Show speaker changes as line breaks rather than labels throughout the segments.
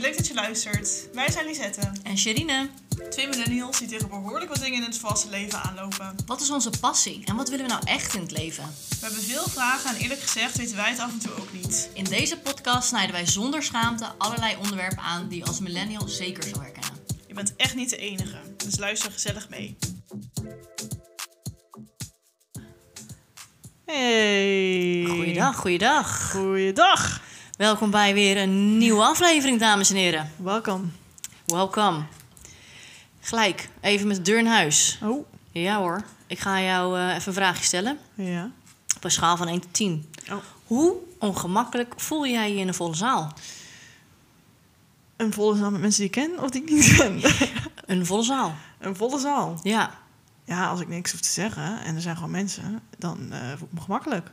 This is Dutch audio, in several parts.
leuk dat je luistert. Wij zijn Lisette.
En Sherine,
Twee millennials die tegen behoorlijk wat dingen in het volwassen leven aanlopen.
wat is onze passie en wat willen we nou echt in het leven?
We hebben veel vragen en eerlijk gezegd weten wij het af en toe ook niet.
In deze podcast snijden wij zonder schaamte allerlei onderwerpen aan die je als millennial zeker zal herkennen.
Je bent echt niet de enige, dus luister gezellig mee. Hey.
Goeiedag, goeiedag.
Goeiedag.
Welkom bij weer een nieuwe aflevering, dames en heren.
Welkom.
Welkom. Gelijk, even met de deur in huis.
Oh,
Ja hoor, ik ga jou eh, even een vraagje stellen.
ja.
Op een schaal van 1 tot 10.
Oh.
Hoe ongemakkelijk voel jij je in een volle zaal?
Een volle zaal met mensen die ik ken of die ik niet ken?
Een volle zaal,
een volle zaal.
ja.
Ja, als ik niks hoef te zeggen en er zijn gewoon mensen, dan eh voel ik me gemakkelijk.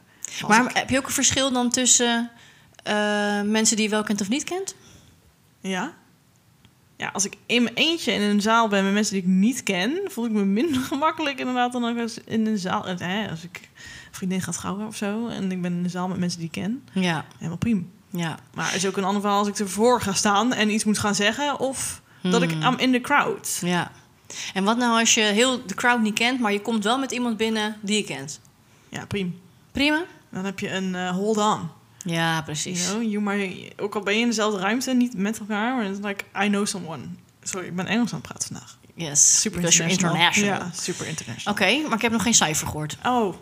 Maar
ik-
heb je ook een verschil dan tussen eh, mensen die je wel kent of niet kent?
Ja. Ja, als ik in mijn eentje in een zaal ben met mensen die ik niet ken, voel ik me minder gemakkelijk inderdaad dan ook als in een zaal. eh, Hè, als ik een vriendin gaat trouwen of zo en ik ben in een zaal met mensen die ik ken,
Ja,
helemaal prima.
ja.
Maar er is ook een ander verhaal als ik ervoor ga staan en iets moet gaan zeggen of dat ik
Hmm.
am in the crowd.
Ja. En wat nou als je heel de crowd niet kent, maar je komt wel met iemand binnen die je kent?
Ja, prima.
Prima?
Dan heb je een eh, hold on.
Ja, precies.
You know? You, ook al ben je in dezelfde ruimte, niet met elkaar, maar het is like I know someone. Sorry, ik ben Engels aan het praten vandaag.
Yes,
Super international.
international.
Ja, super international.
Oké, maar ik heb nog geen cijfer gehoord.
Oh.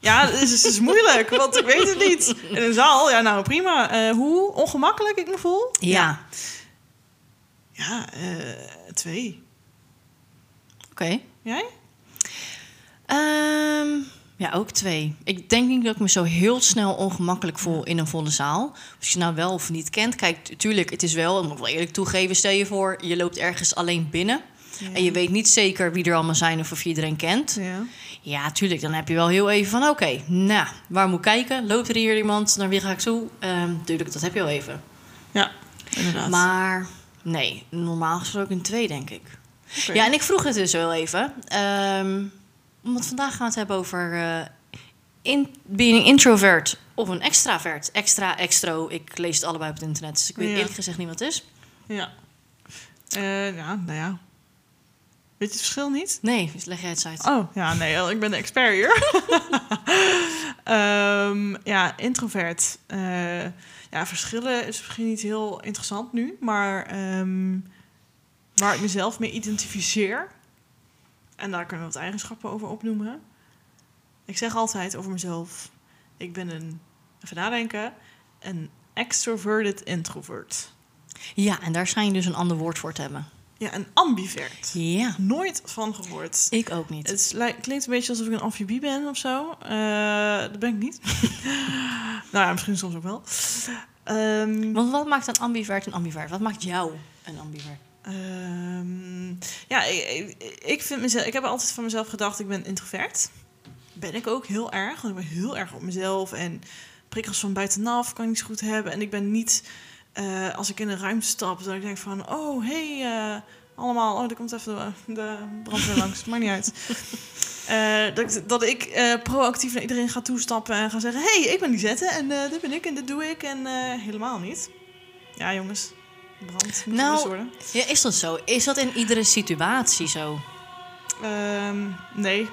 Ja, het is, het is moeilijk, want ik weet het niet. In een zaal, ja, nou prima. Eh, hoe ongemakkelijk ik me voel?
Ja.
Ja, eh, twee.
Oké.
Jij?
Ehm, ja, ook twee. Ik denk niet dat ik me zo heel snel ongemakkelijk voel in een volle zaal. Als je nou wel of niet kent, kijk, tuurlijk, het is wel, dat moet ik wel eerlijk toegeven, stel je voor, je loopt ergens alleen binnen. En je weet niet zeker wie er allemaal zijn of of je iedereen kent.
Ja.
Ja, tuurlijk. Dan heb je wel heel even van... oké, nou, waar moet ik kijken? Loopt er hier iemand? Naar wie ga ik toe? Ehm tuurlijk, dat heb je wel even.
Ja, inderdaad.
Maar nee, normaal gesproken een twee, denk ik. Ja, en ik vroeg het dus wel even. ehm, omdat vandaag gaan we het hebben over... eh in, being introvert of een extravert. Extra, extro. Ik lees het allebei op het internet. Dus ik weet
Ja.
eerlijk gezegd niet wat het is.
Ja. Eh, ja, nou ja. Weet je het verschil niet?
Nee, dus leg jij het uit.
Oh, ja, nee, ik ben de expert hier. Ehm, ja, introvert. Eh, ja, verschillen is misschien niet heel interessant nu, maar ehm, waar ik mezelf mee identificeer, en daar kunnen we wat eigenschappen over opnoemen. Ik zeg altijd over mezelf, ik ben een, even nadenken, een extroverted introvert.
Ja, en daar schijn je dus een ander woord voor te hebben.
Ja, een ambivert.
Ja,
Nooit van gehoord.
ik ook niet.
Het klinkt een beetje alsof ik een amfibie ben of zo. Eh, dat ben ik niet. nou ja, misschien soms ook wel. Ehm,
Want wat maakt een ambivert een ambivert? Wat maakt jou een ambivert?
Ehm, ja, ik, ik- vind mezelf. Ik heb altijd van mezelf gedacht, ik ben introvert. Ben ik ook heel erg. Want ik ben heel erg op mezelf en prikkels van buitenaf kan ik niet zo goed hebben. En ik ben niet, eh, als ik in een ruimte stap, dat ik denk van, oh hey, eh, allemaal, oh, er komt even de, brandweer langs. Maakt niet uit. Eh, dat, dat ik proactief naar iedereen ga toestappen en ga zeggen: hey, ik ben Lisette en eh, dit ben ik en dit doe ik. En helemaal niet. Ja, jongens, brand moet
Nou,
worden.
Ja, is dat zo? Is dat in iedere situatie zo?
Ehm, nee.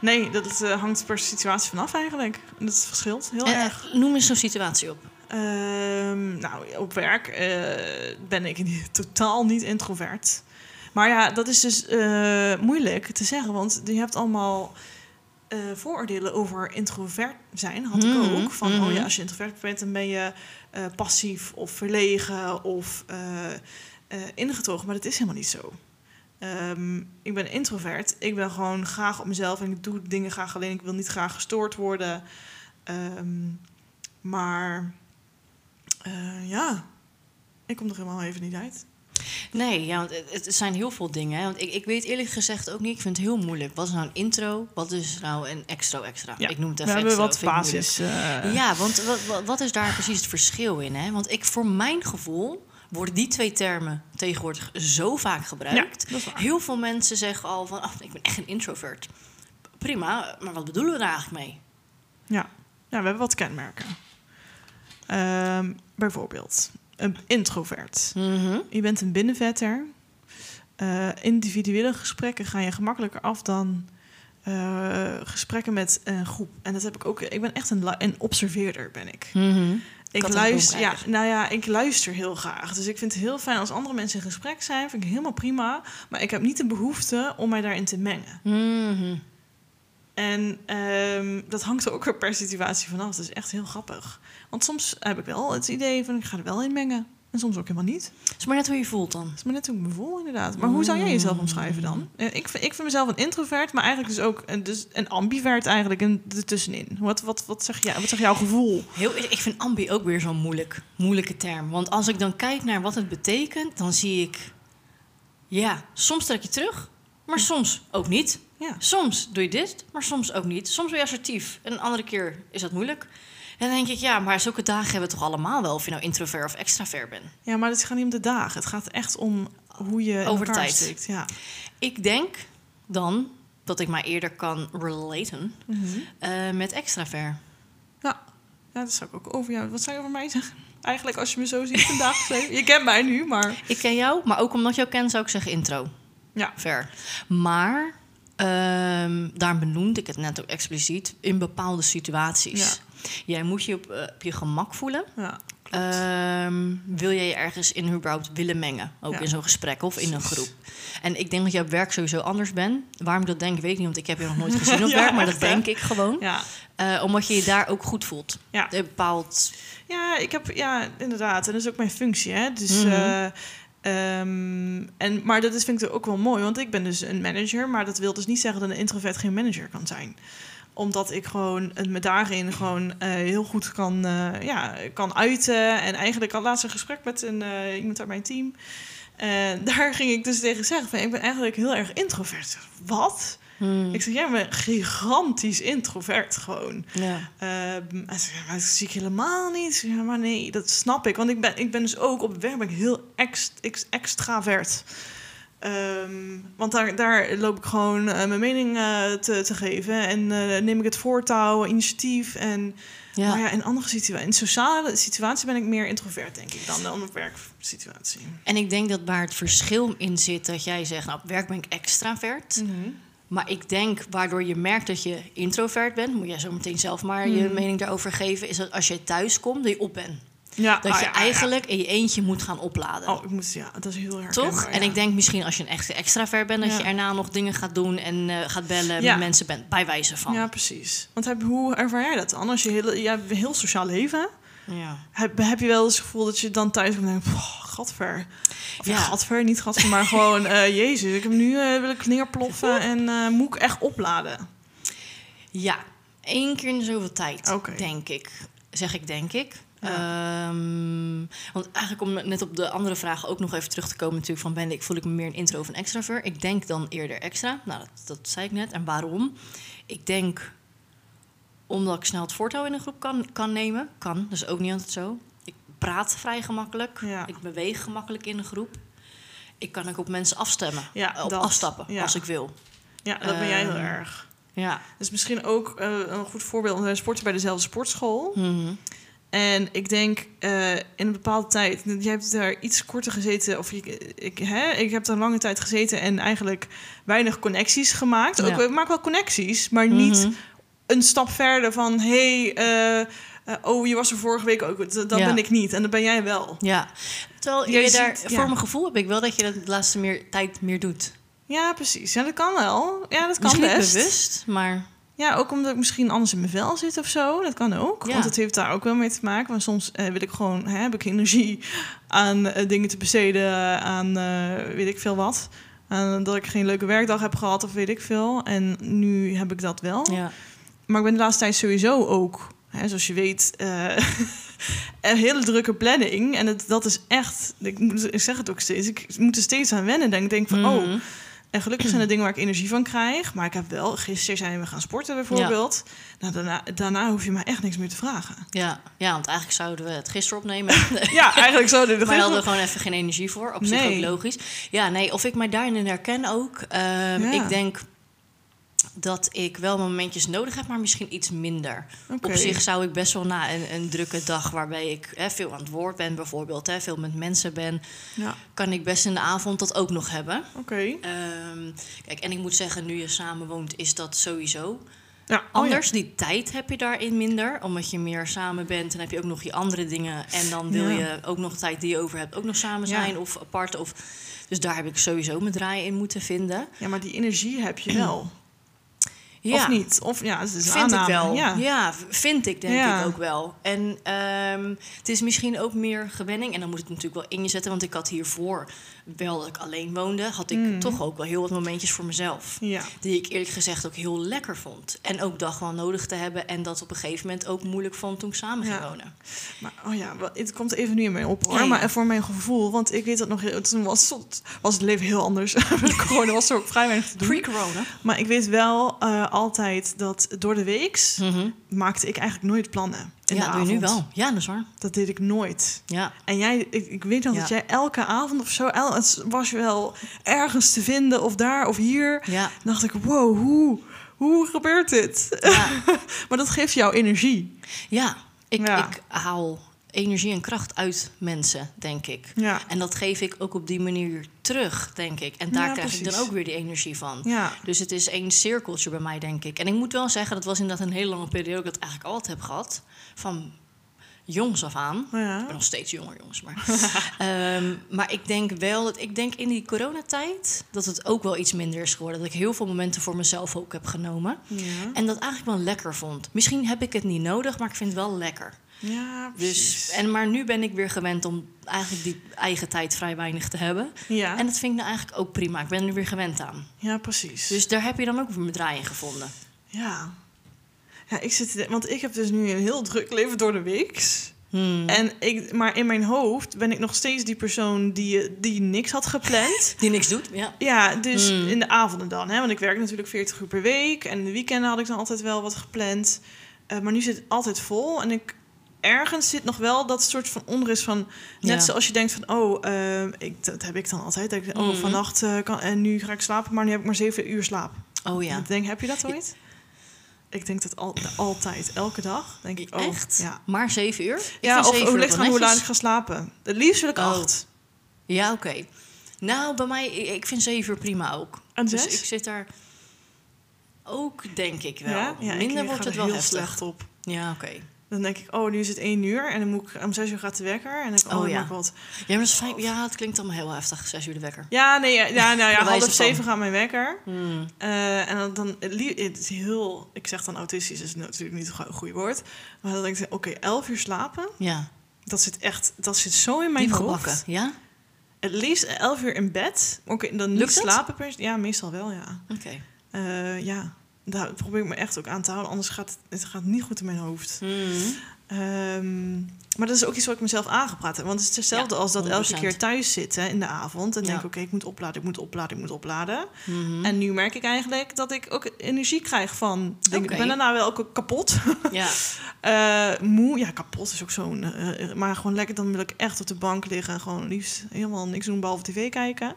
Nee, dat eh, hangt per situatie vanaf eigenlijk. Dat verschilt heel
En,
erg.
eh, noem eens zo'n situatie op.
Ehm, nou, op werk eh, ben ik niet- totaal niet introvert. Maar ja, dat is dus eh, moeilijk te zeggen, want je hebt allemaal eh, vooroordelen over introvert zijn. Had ik
Mhm,
ook. Van, oh ja, als je introvert bent, dan ben je eh, passief of verlegen of eh, ingetogen. Maar dat is helemaal niet zo. Ehm, ik ben introvert. Ik ben gewoon graag op mezelf en ik doe dingen graag alleen. Ik wil niet graag gestoord worden. Ehm, maar ja, ik kom er helemaal even niet uit.
Nee, ja, want het, het zijn heel veel dingen. Hè? Want ik, ik weet eerlijk gezegd ook niet. Ik vind het heel moeilijk. Wat is nou een intro? Wat is nou een extra-extra? Ik noem het
We
even
hebben
extra,
wat basis. eh,
Ja, want wat, wat, is daar precies het verschil in? Hè? Want ik, voor mijn gevoel worden die twee termen tegenwoordig zo vaak gebruikt.
Ja.
Heel veel mensen zeggen al van, oh, ik ben echt een introvert. Prima, maar wat bedoelen we daar eigenlijk mee?
Ja. ja, we hebben wat kenmerken. Ehm, bijvoorbeeld, een introvert.
Mhm.
Je bent een binnenvetter. Eh, individuele gesprekken gaan je gemakkelijker af dan eh, gesprekken met een groep. En dat heb ik ook. Ik ben echt een, een observeerder, ben ik.
Mhm.
Ik luister, ja, nou ja, ik luister heel graag. Dus ik vind het heel fijn als andere mensen in gesprek zijn. Vind ik helemaal prima. Maar ik heb niet de behoefte om mij daarin te mengen.
Mhm.
En ehm, dat hangt er ook weer per situatie vanaf. Dat is echt heel grappig. Want soms heb ik wel het idee van ik ga er wel in mengen. En soms ook helemaal niet.
Het is maar net hoe je voelt dan.
Dat is maar net hoe ik me voel, inderdaad. Maar hoe zou jij jezelf omschrijven dan? Eh, Ik vind, ik vind mezelf een introvert, maar eigenlijk dus ook een, dus een ambivert eigenlijk en ertussenin. Wat, wat, wat, zeg jij, wat zeg jouw gevoel?
Heel, ik vind ambi ook weer zo'n moeilijk, moeilijke term. Want als ik dan kijk naar wat het betekent, dan zie ik... Ja, soms trek je terug, maar soms ook niet.
Ja.
Soms doe je dit, maar soms ook niet. Soms ben je assertief en een andere keer is dat moeilijk. En dan denk ik, ja, maar zulke dagen hebben we toch allemaal wel... of je nou introvert of extravert bent.
ja, maar het gaat niet om de dagen. Het gaat echt om hoe je in
Over de tijd.
Ja.
Ik denk dan dat ik mij eerder kan relaten eh, met extravert.
ja. Ja, dat zou ik ook over jou... Wat zou je over mij zeggen? Eigenlijk als je me zo ziet vandaag. Je kent mij nu, maar...
Ik ken jou, maar ook omdat je jou kent zou ik zeggen intro.
Ja.
Ver. Maar ehm daarom benoemde ik het net ook expliciet in bepaalde situaties. Jij moet je op, eh, op je gemak voelen.
Ja.
Ehm, wil jij je ergens in überhaupt willen mengen? Ook
Ja.
in zo'n gesprek of in een groep. En ik denk dat je op werk sowieso anders bent. Waarom ik dat denk, weet ik niet, want ik heb je nog nooit gezien op
Ja,
werk. Maar
echt,
dat
hè?
denk ik gewoon.
ja.
Eh, omdat je je daar ook goed voelt.
Ja.
Een bepaald...
Ja, ik heb, ja, inderdaad. En dat is ook mijn functie, hè. Dus,
Mhm.
eh, ehm, en, maar dat is, vind ik ook wel mooi, want ik ben dus een manager. Maar dat wil dus niet zeggen dat een introvert geen manager kan zijn. Omdat ik gewoon het me daarin gewoon eh, heel goed kan, eh, ja, kan uiten. En eigenlijk al laatst een gesprek met een, eh, iemand uit mijn team. Daar ging ik dus tegen zeggen ik ben eigenlijk heel erg introvert. Wat?
Hmm,
Ik zeg, jij bent gigantisch introvert gewoon.
ja.
Ehm, ja, maar dat zie ik helemaal niet. Zeg, Ja, maar nee, dat snap ik. Want ik ben, ik ben dus ook op werk ben ik heel ex, ex- extravert. Ehm, want daar, daar loop ik gewoon eh, mijn mening eh, te, te geven. En eh, neem ik het voortouw, initiatief. En,
Ja.
Maar ja, in andere situaties, in sociale situaties ben ik meer introvert, denk ik, dan, dan op werksituatie.
En ik denk dat waar het verschil in zit, dat jij zegt, nou, op werk ben ik extravert. Maar ik denk, waardoor je merkt dat je introvert bent, moet jij zo meteen zelf maar je
Mhm.
mening daarover geven, is dat als je thuis komt, dat je op bent.
Ja,
Dat
ah,
je
ja, ja.
eigenlijk in je eentje moet gaan opladen.
Oh, ik moet, ja, dat is heel erg.
Toch? En ik denk misschien als je een echte extravert bent, dat je erna nog dingen gaat doen en eh, gaat bellen met mensen bent, bij wijze van.
Ja, precies. Want heb, hoe ervaar jij dat dan? Als je heel, jij hebt een heel sociaal leven.
Ja.
Heb, heb je wel eens het gevoel dat je dan thuis komt en denkt... "Poh, gadver. Of ja, gadver, niet gadver, maar gewoon... eh, jezus, ik heb nu eh, wil ik neerploffen en eh, moet ik echt opladen.
Ja, één keer in zoveel tijd, denk ik. Zeg ik, denk ik.
Ja.
Ehm, want eigenlijk om net op de andere vraag ook nog even terug te komen... natuurlijk van ben ik, voel ik me meer een intro of een extravert? Ik denk dan eerder extra. Nou, dat, dat zei ik net. En waarom? Ik denk omdat ik snel het voortouw in een groep kan, kan nemen. Kan, dat is ook niet altijd zo. Ik praat vrij gemakkelijk.
Ja.
Ik beweeg gemakkelijk in een groep. Ik kan ook op mensen afstemmen.
Ja,
op
dat.
afstappen,
Ja.
als ik wil.
Ja, dat ben jij heel
Ehm,
erg.
Ja.
Dus misschien ook eh, een goed voorbeeld. Wij sporten bij dezelfde sportschool.
Mhm.
En ik denk eh, in een bepaalde tijd... Jij hebt daar iets korter gezeten. Of ik, ik, hè, ik heb daar lange tijd gezeten en eigenlijk weinig connecties gemaakt.
Ja.
Ook, ik maak wel connecties, maar niet
Mhm.
Een stap verder van... hey, eh, eh, oh, je was er vorige week ook. Dat, dat
Ja.
ben ik niet. En dat ben jij wel.
Ja, terwijl
Jij
je daar,
ziet-
voor
ja.
mijn gevoel heb ik wel dat je dat de laatste meer, tijd meer doet.
Ja, precies. Ja, dat kan wel. Ja, dat kan
Misschien niet
best.
bewust, maar
Ja, ook omdat ik misschien anders in mijn vel zit of zo. Dat kan ook.
Ja.
Want het heeft daar ook wel mee te maken. Want soms eh, wil ik gewoon, hè, heb ik energie aan dingen te besteden, aan weet ik veel wat. Aan dat ik geen leuke werkdag heb gehad of weet ik veel. En nu heb ik dat wel.
ja.
Maar ik ben de laatste tijd sowieso ook, hè, zoals je weet, eh, een hele drukke planning. En het, dat is echt, ik, moet, ik zeg het ook steeds, ik moet er steeds aan wennen. Ik denk van, oh,
Mhm.
en gelukkig zijn er dingen waar ik energie van krijg. Maar ik heb wel, gisteren zijn we gaan sporten bijvoorbeeld. Nou, daarna, daarna hoef je mij echt niks meer te vragen.
ja. ja, want eigenlijk zouden we het gisteren opnemen.
Ja, eigenlijk zo. Dit
maar we hadden gewoon even geen energie voor. Op zich
Nee.
ook logisch. Ja, nee, of ik mij daarin herken ook. Ehm,
Ja.
Ik denk dat ik wel momentjes nodig heb, maar misschien iets minder. Op zich zou ik best wel na een, een drukke dag waarbij ik hè, veel aan het woord ben, bijvoorbeeld, hè, veel met mensen ben,
Ja,
kan ik best in de avond dat ook nog hebben.
oké.
Ehm, kijk, en ik moet zeggen, nu je samen woont, is dat sowieso
Ja, oh ja.
anders. Die tijd heb je daarin minder, omdat je meer samen bent. En heb je ook nog je andere dingen. En dan wil
Ja.
je ook nog tijd die je over hebt, ook nog samen zijn of apart. Of, dus daar heb ik sowieso mijn draai in moeten vinden.
Ja, maar die energie heb je wel.
Ja.
Of niet? Of ja, het is een
Vind ik
aanname.
wel.
Ja.
Ja. vind ik denk
Ja.
ik ook wel. En ehm, het is misschien ook meer gewenning. En dan moet het natuurlijk wel in je zetten. Want ik had hiervoor, wel dat ik alleen woonde... had ik
Mm.
toch ook wel heel wat momentjes voor mezelf.
Ja.
Die ik eerlijk gezegd ook heel lekker vond. En ook dacht wel nodig te hebben. En dat op een gegeven moment ook moeilijk vond toen ik samen ging
Ja.
wonen.
Maar oh ja, het komt even nu in mij op hoor.
Ja.
Maar voor mijn gevoel, want ik weet dat nog heel, toen was, het- was het leven heel anders. Corona was er ook vrij weinig te doen.
Pre-corona.
Maar ik weet wel eh, altijd dat door de weeks
Mhm.
maakte ik eigenlijk nooit plannen.
Ja, doe je nu wel. Ja, dat is waar.
Dat deed ik nooit.
Ja.
En jij, ik, ik weet nog
Ja.
dat jij elke avond of zo, el, het was je wel ergens te vinden of daar of hier.
Ja.
Dan dacht ik, wow, hoe, hoe gebeurt dit?
Ja.
maar dat geeft jou energie.
ja. Ik,
Ja.
ik haal energie en kracht uit mensen, denk ik.
Ja,
En dat geef ik ook op die manier terug, denk ik. En daar
Ja,
krijg ik dan ook weer die energie van.
ja.
Dus het is één cirkeltje bij mij, denk ik. En ik moet wel zeggen, dat was inderdaad een hele lange periode... dat ik dat eigenlijk altijd heb gehad. Van jongs af aan. Ik ben nog steeds jonger, jongens. Maar, Ehm, maar ik denk wel dat ik denk in die coronatijd... dat het ook wel iets minder is geworden. Dat ik heel veel momenten voor mezelf ook heb genomen.
Ja,
En dat eigenlijk wel lekker vond. Misschien heb ik het niet nodig, maar ik vind het wel lekker.
Ja
Dus,
precies.
en, maar nu ben ik weer gewend om eigenlijk die eigen tijd vrij weinig te hebben.
ja.
En dat vind ik nou eigenlijk ook prima. Ik ben er weer gewend aan.
ja, precies.
Dus daar heb je dan ook weer mijn draai in gevonden.
Ja. Ja, ik zit... Want ik heb dus nu een heel druk leven door de weeks.
Hmm.
En ik, maar in mijn hoofd ben ik nog steeds die persoon die, die niks had gepland.
Die niks doet, ja.
Ja, dus
Hmm.
in de avonden dan. Hè? Want ik werk natuurlijk 40 uur per week. En in de weekenden had ik dan altijd wel wat gepland. Eh, maar nu zit het altijd vol. En ik, ergens zit nog wel dat soort van onrust van... Net
Ja.
zoals je denkt van, oh, eh, ik, dat heb ik dan altijd. Dat ik, oh,
Mhm.
vannacht eh, kan, en nu ga ik slapen, maar nu heb ik maar zeven uur slaap.
Oh ja.
Ik denk, heb je dat ooit? Ik denk dat al, altijd, elke dag. Denk ik, oh,
Echt?
Ja,
Maar zeven uur? Ik
ja of ligt aan hoe laat ik ga slapen. Het liefst wil ik
Oh.
acht.
Ja, oké. Nou, bij mij, ik vind zeven uur prima ook.
En
Dus
zes?
ik zit daar ook, denk ik wel.
Ja, ja, ik
Minder wordt het wel
heel
heftig.
slecht op.
Ja, oké.
Dan denk ik, oh, nu is het één uur. En dan moet ik om zes uur gaat de wekker. En dan denk ik, oh,
Oh, ja.
wat.
Ja, maar fijn. Ja, het klinkt allemaal heel heftig. Zes uur de wekker.
Ja, nee, ja, ja, nou ja, half
van.
zeven gaat mijn wekker.
Hmm.
Eh, en dan, dan het is heel, ik zeg dan autistisch, is natuurlijk niet een goede woord. Maar dan denk ik, oké, elf uur slapen,
Ja,
dat zit echt, dat zit zo in mijn
diep gebakken. Ja?
Het liefst elf uur in bed. Oké, dan niet
Lukt
slapen. Ja, meestal wel, ja.
Oké.
Eh, ja, daar probeer ik me echt ook aan te houden. Anders gaat het, gaat niet goed in mijn hoofd.
Hmm.
Ehm, maar dat is ook iets wat ik mezelf aangepraat heb. Want het is hetzelfde
Ja,
als dat elke
100%.
keer thuis zitten in de avond. En
Ja.
denk ik, oké, ik moet opladen, ik moet opladen, ik moet opladen.
Mhm.
En nu merk ik eigenlijk dat ik ook energie krijg van... Denk. Ik ben daarna wel ook kapot.
Ja.
Eh, moe, ja, kapot is ook zo'n... eh, maar gewoon lekker, dan wil ik echt op de bank liggen... en gewoon liefst helemaal niks doen behalve tv kijken.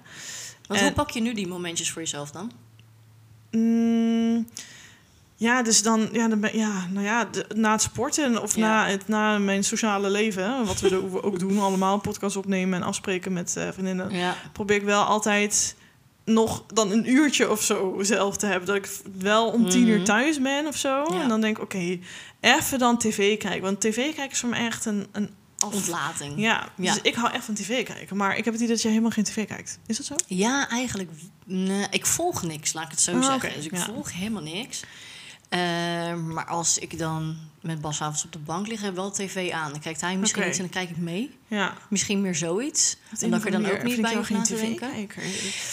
Want
En-
hoe pak je nu die momentjes voor jezelf dan?
Mm, ja, dus dan, ja, dan ben, ja, nou ja, de- na het sporten of
Ja.
na, het, na mijn sociale leven, wat we ook doen, allemaal podcast opnemen en afspreken met eh, vriendinnen,
Ja.
probeer ik wel altijd nog dan een uurtje of zo zelf te hebben. Dat ik wel om tien uur
Mhm.
thuis ben of zo.
Ja.
En dan denk ik, oké, even dan tv kijken. Want tv kijken is voor me echt een, een
Ontlating.
Ja,
Ja.
dus ik hou echt van tv kijken. Maar ik heb het idee dat jij helemaal geen tv kijkt. Is dat zo?
Ja, eigenlijk. Nee, ik volg niks, laat ik het zo
Ah,
zeggen. Dus ik
ja.
volg helemaal niks. Eh, maar als ik dan met Bas avonds op de bank lig, heb ik wel tv aan. Dan kijkt hij misschien
Oké.
iets en dan kijk ik mee.
Ja.
Misschien meer zoiets.
De een
ik er dan ook niet bij hoef na te denken.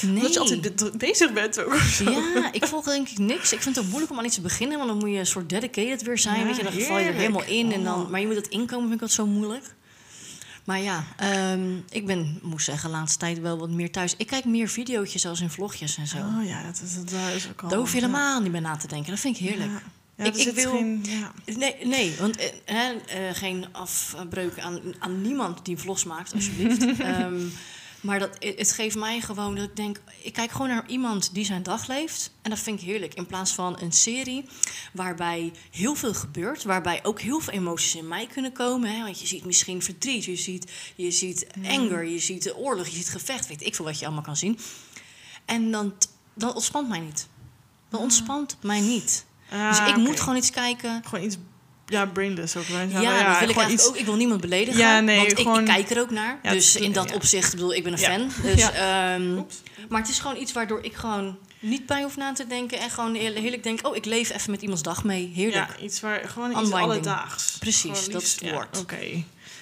Nee.
Dat je altijd be- be- bezig bent ook.
Ja, ik volg denk ik niks. Ik vind het ook moeilijk om aan iets te beginnen, want dan moet je een soort dedicated weer zijn.
Ja,
weet je, dan val je er helemaal in. En dan,
Oh.
maar je moet het inkomen, vind ik dat zo moeilijk. Maar ja, ehm, ik ben, moet zeggen, de laatste tijd wel wat meer thuis. Ik kijk meer video's als in vlogjes en zo.
Oh ja, dat is, dat is ook al...
Daar hoef je helemaal niet bij na te denken. Dat vind ik heerlijk.
Ja, ja
Ik- wil-
geen... Ja.
Nee, nee, want eh, eh, geen afbreuk aan, aan niemand die vlogs maakt, alsjeblieft. Ehm, Maar dat, het geeft mij gewoon dat ik denk... Ik kijk gewoon naar iemand die zijn dag leeft. En dat vind ik heerlijk. In plaats van een serie waarbij heel veel gebeurt. Waarbij ook heel veel emoties in mij kunnen komen. Hè? Want je ziet misschien verdriet. Je ziet, je ziet anger. Je ziet de oorlog. Je ziet gevecht. Weet ik veel wat je allemaal kan zien. En dan, dan ontspant mij niet. Dan ontspant mij niet.
Ah,
Dus ik moet gewoon iets kijken
Gewoon iets... Ja, brainless ook. Wij
ja, dat wil ik ook. Ik wil niemand beledigen.
Ja, nee,
want ik,
gewoon-
ik kijk er ook naar.
Ja,
dus in dat
ja.
opzicht, bedoel, ik ben een
Ja.
fan. Dus,
Ja.
ehm, maar het is gewoon iets waardoor ik gewoon niet bij hoef na te denken. En gewoon heerlijk denk, oh, ik leef even met iemands dag mee. Heerlijk.
Ja, iets waar gewoon iets
Unwinding.
alledaags.
Precies,
Gewoon
dat is het
ja,
woord.
Oké.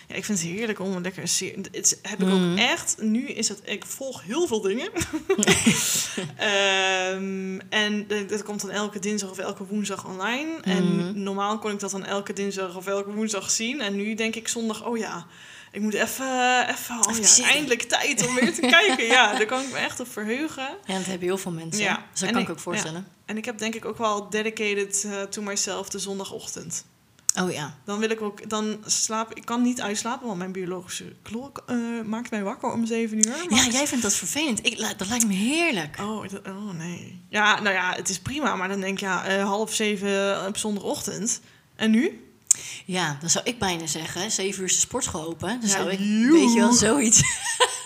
Ja, ik vind het heerlijk om een lekker een serie. Het heb ik ook
Mhm.
echt. Nu is het. Ik volg heel veel dingen. Ehm, en dat komt dan elke dinsdag of elke woensdag online. En
Mhm.
normaal kon ik dat dan elke dinsdag of elke woensdag zien. En nu denk ik zondag, oh ja. Ik moet even, even, oh ja, eindelijk tijd om weer te kijken. Ja, daar kan ik me echt op verheugen.
Ja, dat hebben heel veel mensen.
Ja.
Dus dat
En
kan
ik-
ik ook voorstellen.
En ik heb denk ik ook wel dedicated eh, to myself de zondagochtend.
Oh ja.
Dan wil ik ook, dan slaap ik kan niet uitslapen, want mijn biologische klok eh, maakt mij wakker om 7 uur.
Ja, jij vindt dat vervelend. Ik, dat lijkt me heerlijk.
Oh, dat- oh nee. Ja, nou ja, het is prima, maar dan denk ik ja, eh, half zeven op zondagochtend. En nu?
Ja, dan zou ik bijna zeggen, zeven uur is de sportschool open. Dan
Ja,
zou ik,
joe.
weet je wel, zoiets.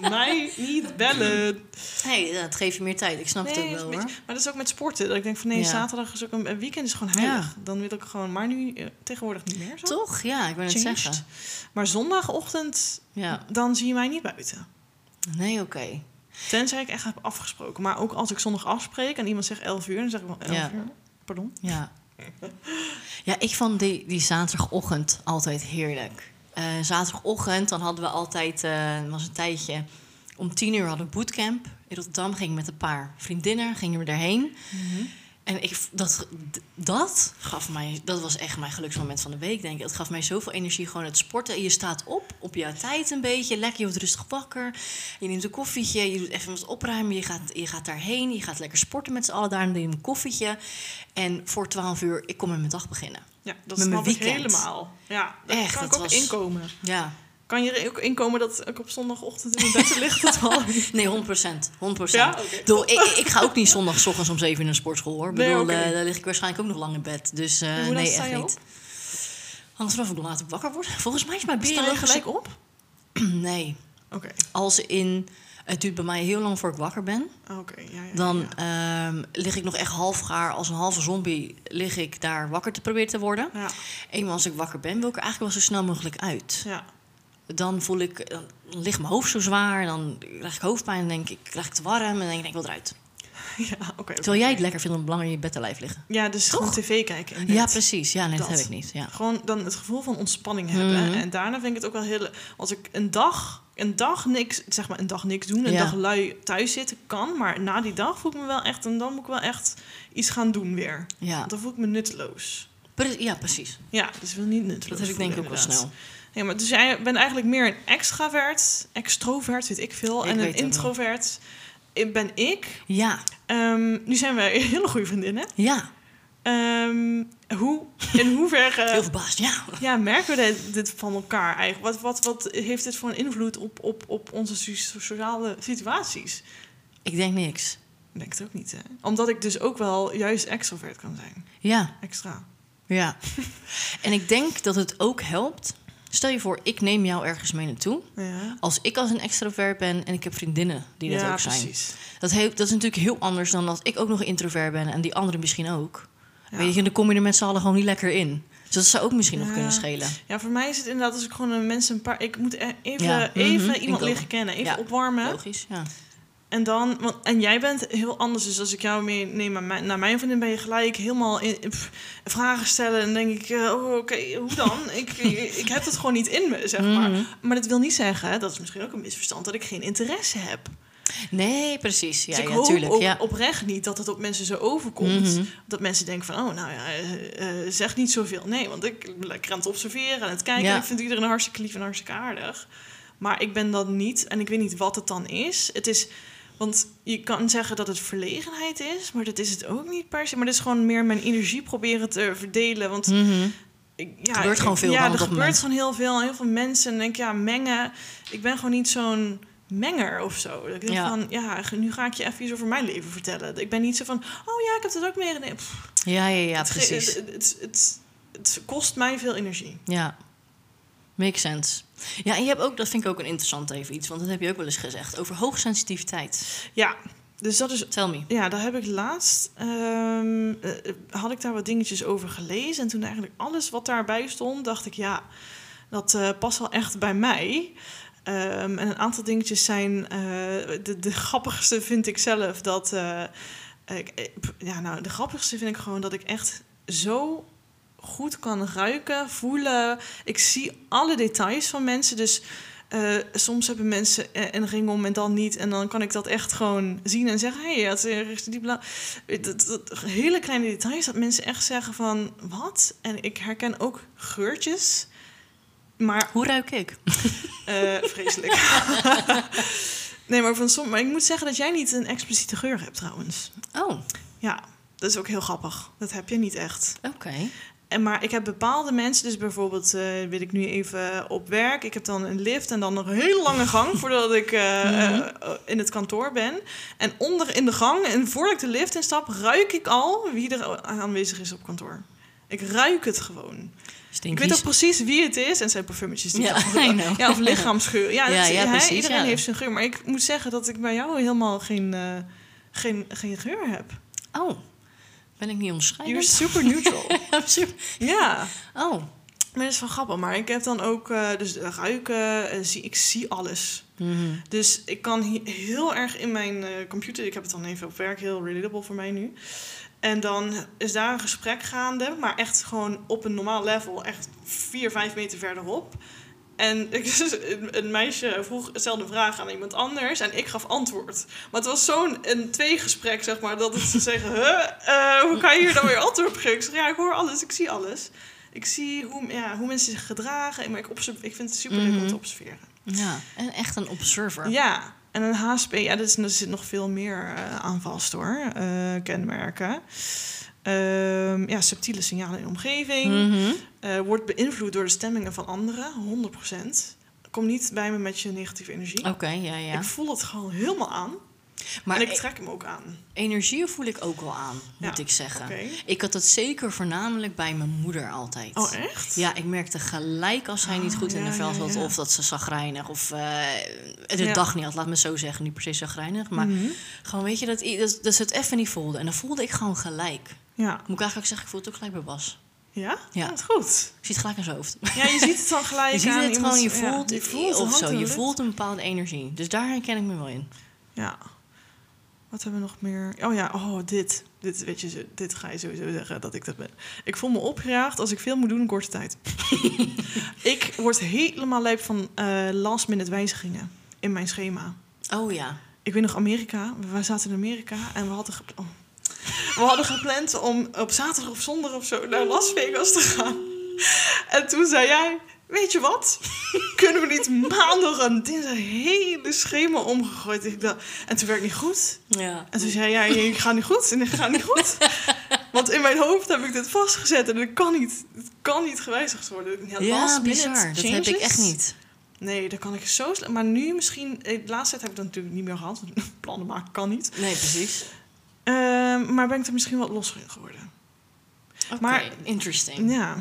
Mij niet bellen.
Nee, dat geeft je meer tijd. Ik snap het ook wel hoor.
maar dat is ook met sporten. Dat ik denk van nee,
Ja.
zaterdag is ook een, een weekend is gewoon heilig. Dan wil ik gewoon, maar nu eh, tegenwoordig niet meer zo.
Toch? Ja, ik wil het zeggen.
Maar zondagochtend,
Ja.
dan zie je mij niet buiten.
Nee, oké.
Tenzij ik echt heb afgesproken. Maar ook als ik zondag afspreek en iemand zegt 11 uur, dan zeg ik wel 11
Ja.
uur. Pardon?
Ja. Ja, ik vond die, die zaterdagochtend altijd heerlijk. Eh, zaterdagochtend, dan hadden we altijd, eh was een tijdje, om tien uur hadden we bootcamp. In Rotterdam ging ik met een paar vriendinnen, gingen we daarheen. En ik, dat, dat gaf mij, dat was echt mijn geluksmoment van de week, denk ik. Het gaf mij zoveel energie, gewoon het sporten. En je staat op, op jouw tijd een beetje, lekker, je wordt rustig wakker. Je neemt een koffietje, je doet even wat opruimen, je gaat, je gaat daarheen. Je gaat lekker sporten met z'n allen, daar neem je een koffietje. En voor 12 uur, ik kom met mijn dag beginnen.
Ja, dat
Met
snap ik helemaal. Ja, daar
Echt,
kan ik ook
was-
inkomen.
Ja,
Kan je er ook inkomen dat ik op zondagochtend in mijn bed lig uur?
nee, 100 procent. 100
Ja?
Ik, ik ga ook niet zondag 's ochtends om 7 uur naar de sportschool, hoor. Ik
Nee,
bedoel, eh, daar lig ik waarschijnlijk ook nog lang in bed. Dus eh, nee, echt
je
niet. Hangt vanaf ik wakker word. Volgens mij is mijn
Sta je
biologische...
gelijk op?
Nee.
Oké,
Als in... Het duurt bij mij heel lang voor ik wakker ben.
ja, ja,
Dan
ja.
ehm, lig ik nog echt half gaar. Als een halve zombie lig ik daar wakker te proberen te worden.
Ja,
Eenmaal als ik wakker ben, wil ik er eigenlijk wel zo snel mogelijk uit.
ja.
Dan voel ik... Dan ligt mijn hoofd zo zwaar. Dan krijg ik hoofdpijn. Dan denk ik, krijg ik te warm. En dan denk ik, ik wil eruit.
Ja, oké.
Terwijl jij het lekker vindt om belangrijk in je bed te blijven liggen.
Ja, dus gewoon tv kijken.
Ja, precies. Ja, nee, dat,
Dat.
heb ik niet. Ja.
Gewoon dan het gevoel van ontspanning hebben.
Mhm.
En daarna vind ik het ook wel heel... Als ik een dag, een dag niks, zeg maar een dag niks doen, een
Ja.
dag lui thuis zitten, kan. Maar na die dag voel ik me wel echt... En dan moet ik wel echt iets gaan doen weer.
Ja.
Want dan voel ik me nutteloos.
Ja, precies.
Ja, dus wil niet nutteloos
Dat heb ik denk ik ook wel snel.
Ja, maar dus jij bent eigenlijk meer een extravert, extrovert, weet ik veel.
Ik
en een introvert ben ik.
Ja,
Ehm, nu zijn wij hele goede vriendinnen.
ja.
Ehm, hoe, in hoeverre
Heel verbaasd, ja.
ja, merken we dit, dit van elkaar eigenlijk? Wat, wat, wat heeft dit voor een invloed op, op, op onze so- sociale situaties?
Ik denk niks.
Ik denk het ook niet, hè? Omdat ik dus ook wel juist extrovert kan zijn.
Ja,
Extra.
ja. en ik denk dat het ook helpt. Stel je voor, ik neem jou ergens mee naartoe.
Ja,
Als ik als een extrovert ben en ik heb vriendinnen die dat
ja
ook zijn.
precies.
Dat, heeft, dat is natuurlijk heel anders dan dat ik ook nog introvert ben en die anderen misschien ook.
Ja.
Weet je, dan kom je er met z'n allen gewoon niet lekker in. Dus dat zou ook misschien nog kunnen schelen.
Ja, voor mij is het inderdaad als ik gewoon een mensen een paar... Ik moet e- even,
mhm,
even iemand leren kennen. Even
Ja,
opwarmen.
Logisch, ja.
En dan... Want, en jij bent heel anders. Dus als ik jou meeneem naar mijn, naar mijn vriendin... ben je gelijk helemaal in, pff, vragen stellen. En denk ik... oh, oké, hoe dan? ik, ik, ik heb het gewoon niet in me, zeg maar.
Mhm.
Maar dat wil niet zeggen... Dat is misschien ook een misverstand... dat ik geen interesse heb.
Nee, precies. Ja,
dus ik
ja,
hoop
tuurlijk.
ook
Ja.
oprecht niet dat het op mensen zo overkomt.
Mhm.
Dat mensen denken van, oh, nou ja, eh, eh, zeg niet zoveel. Nee, want ik ben lekker aan het observeren en het kijken.
Ja.
En ik vind iedereen hartstikke lief en hartstikke aardig. Maar ik ben dat niet en ik weet niet wat het dan is. Het is, want je kan zeggen dat het verlegenheid is, maar dat is het ook niet per se. Maar het is gewoon meer mijn energie proberen te verdelen. Want
Mhm.
ik, ja,
gebeurt
ik-
gewoon veel
Ja, er
dat
gebeurt
moment.
gewoon heel veel. Heel veel mensen. En denk ja, mengen. Ik ben gewoon niet zo'n menger of zo. Dat ik denk
Ja.
van, ja, nu ga ik je even iets over mijn leven vertellen. Ik ben niet zo van, oh ja, ik heb dat ook meer.
Ja, ja, ja,
het,
precies.
Het, het, het, het kost mij veel energie.
Ja, makes sense. Ja, en je hebt ook, dat vind ik ook een interessant even iets, want dat heb je ook wel eens gezegd, over hoogsensitiviteit.
Ja, dus dat is
Tell me.
Ja, daar heb ik laatst. ehm, eh, had ik daar wat dingetjes over gelezen. En toen eigenlijk alles wat daarbij stond, dacht ik ja, dat eh, past wel echt bij mij. Ehm, en een aantal dingetjes zijn. eh, de, de grappigste vind ik zelf dat. ik, ja, nou, de grappigste vind ik gewoon dat ik echt zo goed kan ruiken, voelen. Ik zie alle details van mensen. Dus eh, soms hebben mensen eh, een ring om en dan niet. En dan kan ik dat echt gewoon zien en zeggen... hé, hey, dat is die bla... Dat, dat, hele kleine details dat mensen echt zeggen van... wat? En ik herken ook geurtjes. Maar
Hoe ruik ik?
eh, vreselijk. nee, maar, van som, maar ik moet zeggen dat jij niet een expliciete geur hebt trouwens.
Oh,
Ja, dat is ook heel grappig. Dat heb je niet echt.
oké.
En maar ik heb bepaalde mensen, dus bijvoorbeeld uh, wil ik nu even op werk. Ik heb dan een lift en dan nog een hele lange gang voordat ik uh, mm -hmm. uh, in het kantoor ben. En onder in de gang, en voordat ik de lift instap, ruik ik al wie er aanwezig is op kantoor. Ik ruik het gewoon.
Stinkies.
Ik weet ook precies wie het is. En zijn parfumetjes die
ja,
ja, ja, of lichaamsgeur. Ja,
ja,
dat,
ja, precies,
iedereen heeft zijn geur. Maar ik moet zeggen dat ik bij jou helemaal geen, geen, geen geur heb.
Oh, ben ik niet onderscheidend?
You're super neutral. ja.
Oh.
Maar dat is wel grappig. Maar ik heb dan ook, uh, dus ruiken, uh, zie, ik zie alles.
Mm -hmm.
Dus ik kan heel erg in mijn uh, computer, ik heb het dan even op werk, heel relatable voor mij nu. En dan is daar een gesprek gaande, maar echt gewoon op een normaal level, echt vier, vijf meter verderop. En ik, een meisje vroeg, stelde een vraag aan iemand anders en ik gaf antwoord. Maar het was zo'n een tweegesprek, zeg maar, dat ze zeggen: huh, uh, hoe kan je hier dan weer antwoord op geven? Ik zeg: ja, ik hoor alles, ik zie alles. Ik zie hoe, ja, hoe mensen zich gedragen, maar ik, ik vind het super leuk mm -hmm. om te observeren.
Ja, en echt een observer.
Ja, en een HSP, ja, er, er zit nog veel meer uh, aan vast hoor, uh, kenmerken. Uh, ja, subtiele signalen in de omgeving.
Mm -hmm.
Uh, wordt beïnvloed door de stemmingen van anderen, 100%. Kom niet bij me met je negatieve energie.
Oké, okay, ja, ja.
Ik voel het gewoon helemaal aan. Maar en ik trek hem ook aan.
Energie voel ik ook wel aan, moet ja, ik zeggen.
Okay.
Ik had dat zeker voornamelijk bij mijn moeder altijd.
Oh, echt?
Ja, ik merkte gelijk als zij niet goed
oh,
in de vel zat...
Ja,
of dat ze zagrijnig of uh, de dag niet had. Laat me zo zeggen, niet per se zagrijnig. Maar
Mhm.
mm -hmm. gewoon, weet je, dat, dat, dat ze het even niet voelde. En dan voelde ik gewoon gelijk.
Ja.
Moet ik eigenlijk zeggen, ik voel het ook gelijk bij Bas.
Ja?
Ja.
Dat goed.
Ik zie het gelijk in zijn hoofd.
Ja, je ziet het dan gelijk
Je ziet
aan
het
iemand,
gewoon, je voelt,
ja,
je voelt of zo. Je voelt een bepaalde energie. Dus daar herken ik me wel in.
Ja. Wat hebben we nog meer? Oh ja, oh, dit. Dit, weet je, dit ga je sowieso zeggen dat ik dat ben. Ik voel me opgejaagd als ik veel moet doen in korte tijd. ik word helemaal lijp van uh, last minute wijzigingen in mijn schema.
Oh ja.
Ik weet nog Amerika. We zaten in Amerika en we hadden, oh. We hadden gepland om op zaterdag of zondag of zo naar Las Vegas te gaan. En toen zei jij, weet je wat? Kunnen we niet maandag en dinsdag hele schema omgegooid? Ik dacht, en toen werd het niet goed.
Ja.
En toen zei jij, ik ga niet goed en ik ga niet goed. Want in mijn hoofd heb ik dit vastgezet en het kan niet, het kan niet gewijzigd worden.
Ja, ja bizar. Dat heb ik echt niet.
Nee, dat kan ik zo slecht. Maar nu misschien, de laatste tijd heb ik dat natuurlijk niet meer gehad. Want plannen maken kan niet.
Nee, precies.
Uh, maar ben ik er misschien wat losser in geworden.
Okay, maar interesting.
Ja.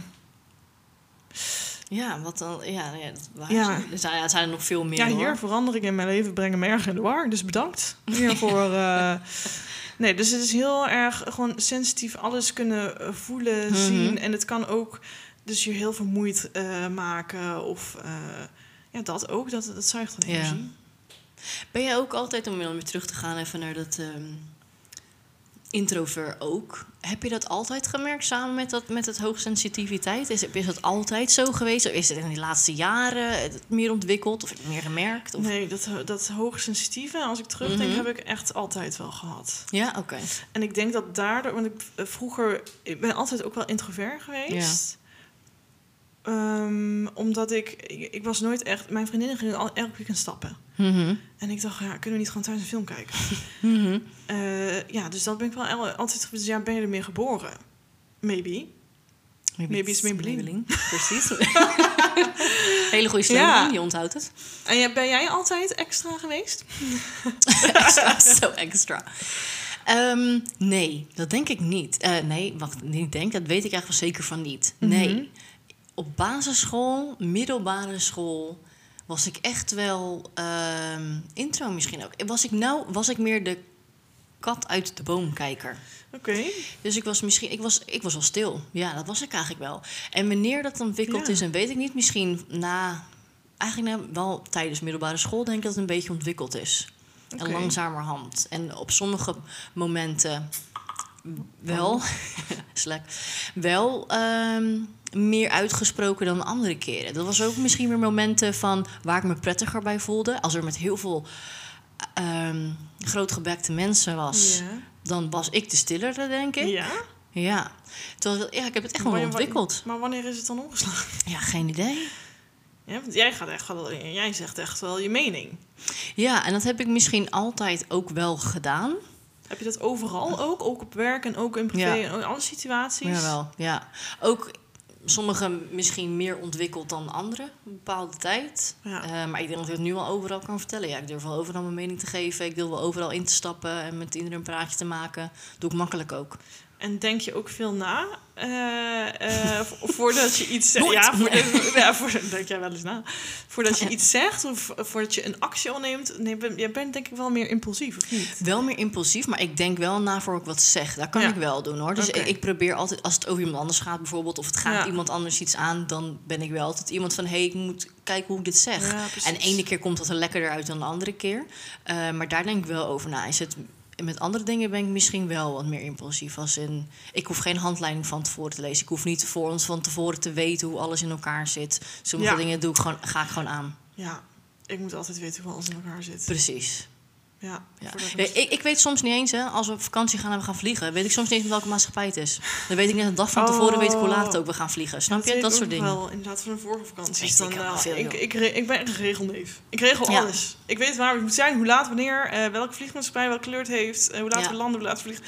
Ja, wat dan? Ja, ja, dat
ja.
Er, zijn, er zijn nog veel meer.
Ja, hier
hoor.
veranderingen in mijn leven brengen me erg in de war. Dus bedankt hiervoor. uh, nee, dus het is heel erg gewoon sensitief alles kunnen voelen, mm -hmm. zien. En het kan ook dus je heel vermoeid uh, maken. Of uh, ja, dat ook. Dat, dat zuigt dan energie.
Ja. Ben jij ook altijd, om weer terug te gaan even naar dat um, introvert ook. Heb je dat altijd gemerkt samen met, dat, met het hoogsensitiviteit? Is, is dat altijd zo geweest? Of is het in de laatste jaren meer ontwikkeld? Of meer gemerkt? Of?
Nee, dat, dat hoogsensitieve, als ik terugdenk, mm -hmm. heb ik echt altijd wel gehad.
Ja, oké. Okay.
En ik denk dat daardoor, want ik vroeger, ik ben altijd ook wel introvert geweest. Ja. Um, omdat ik, ik, ik, was nooit echt, mijn vriendinnen gingen al elke weekend stappen.
Mm -hmm.
En ik dacht, ja, kunnen we niet gewoon thuis een film kijken?
mm -hmm.
uh, ja, dus dat ben ik wel altijd, dus ja, ben je ermee geboren? Maybe. Maybe it's Maybelline.
Precies. Hele goede slogan,
Ja.
je onthoudt het.
En ben jij altijd extra geweest?
extra, zo extra. Ehm, nee, dat denk ik niet. Eh, nee, wacht, niet denk, dat weet ik eigenlijk wel zeker van niet. Nee. Op basisschool, middelbare school, was ik echt wel... ehm, intro misschien ook. Was ik nou, was ik meer de kat uit de boomkijker.
Oké.
Dus ik was misschien, ik was, ik was wel stil. Ja, dat was ik eigenlijk wel. En wanneer dat ontwikkeld
Ja.
is, en weet ik niet. Misschien na, eigenlijk na, wel tijdens middelbare school denk ik dat het een beetje ontwikkeld is.
Oké.
En langzamerhand. En op sommige momenten wel, slek, wel ehm, meer uitgesproken dan andere keren. Dat was ook misschien weer momenten van waar ik me prettiger bij voelde. Als er met heel veel ehm grootgebekte mensen was,
Ja.
dan was ik de stillere, denk ik.
Ja?
Ja. Terwijl, ja, ik heb het echt wel ontwikkeld.
Maar wanneer is het dan omgeslagen?
Ja, geen idee.
Ja, want jij, gaat echt wel, jij zegt echt wel je mening.
Ja, en dat heb ik misschien altijd ook wel gedaan.
Heb je dat overal ook? Ook op werk en ook in privé
Ja.
en ook in alle situaties?
Jawel, ja. Ook sommige misschien meer ontwikkeld dan andere, een bepaalde tijd.
Ja.
Eh, maar ik denk dat ik het nu wel overal kan vertellen. Ja, ik durf wel overal mijn mening te geven. Ik durf wel overal in te stappen en met iedereen een praatje te maken. Doe ik makkelijk ook.
En denk je ook veel na eh, eh, vo- voordat je iets zegt? Ja, voor,
Nee.
ja denk jij wel eens na. Voordat je iets zegt of voordat je een actie onderneemt. Nee, ben, jij bent denk ik wel meer impulsief, of niet?
Wel meer impulsief, maar ik denk wel na voor ik wat zeg. Dat kan
Ja.
ik wel doen hoor. Dus ik, ik probeer altijd, als het over iemand anders gaat bijvoorbeeld, of het gaat
Ja.
iemand anders iets aan, dan ben ik wel altijd iemand van: hé, hey, ik moet kijken hoe ik dit zeg. En de ene keer komt dat er lekkerder uit dan de andere keer. Eh, maar daar denk ik wel over na. Is het, met andere dingen ben ik misschien wel wat meer impulsief. Als in, ik hoef geen handleiding van tevoren te lezen. Ik hoef niet voor ons van tevoren te weten hoe alles in elkaar zit. Sommige
Ja.
dingen doe ik gewoon, ga ik gewoon aan.
Ja, ik moet altijd weten hoe alles in elkaar zit.
Precies.
Ja,
ik, ik weet soms niet eens, hè, als we op vakantie gaan en we gaan vliegen, weet ik soms niet eens met welke maatschappij het is. Dan weet ik net een dag van tevoren, weet ik hoe laat het ook we gaan vliegen. Snap je? Dat soort dingen.
Wel, inderdaad, van de vorige vakanties.
Weet
Dan,
ik
eh,
veel,
ik, ik, ik ben echt een regelneef. Ik regel
Ja.
alles. Ik weet waar we moeten zijn, hoe laat, wanneer, eh, welke vliegmaatschappij, welke kleur het heeft, eh, hoe laat we landen, hoe laat we vliegen.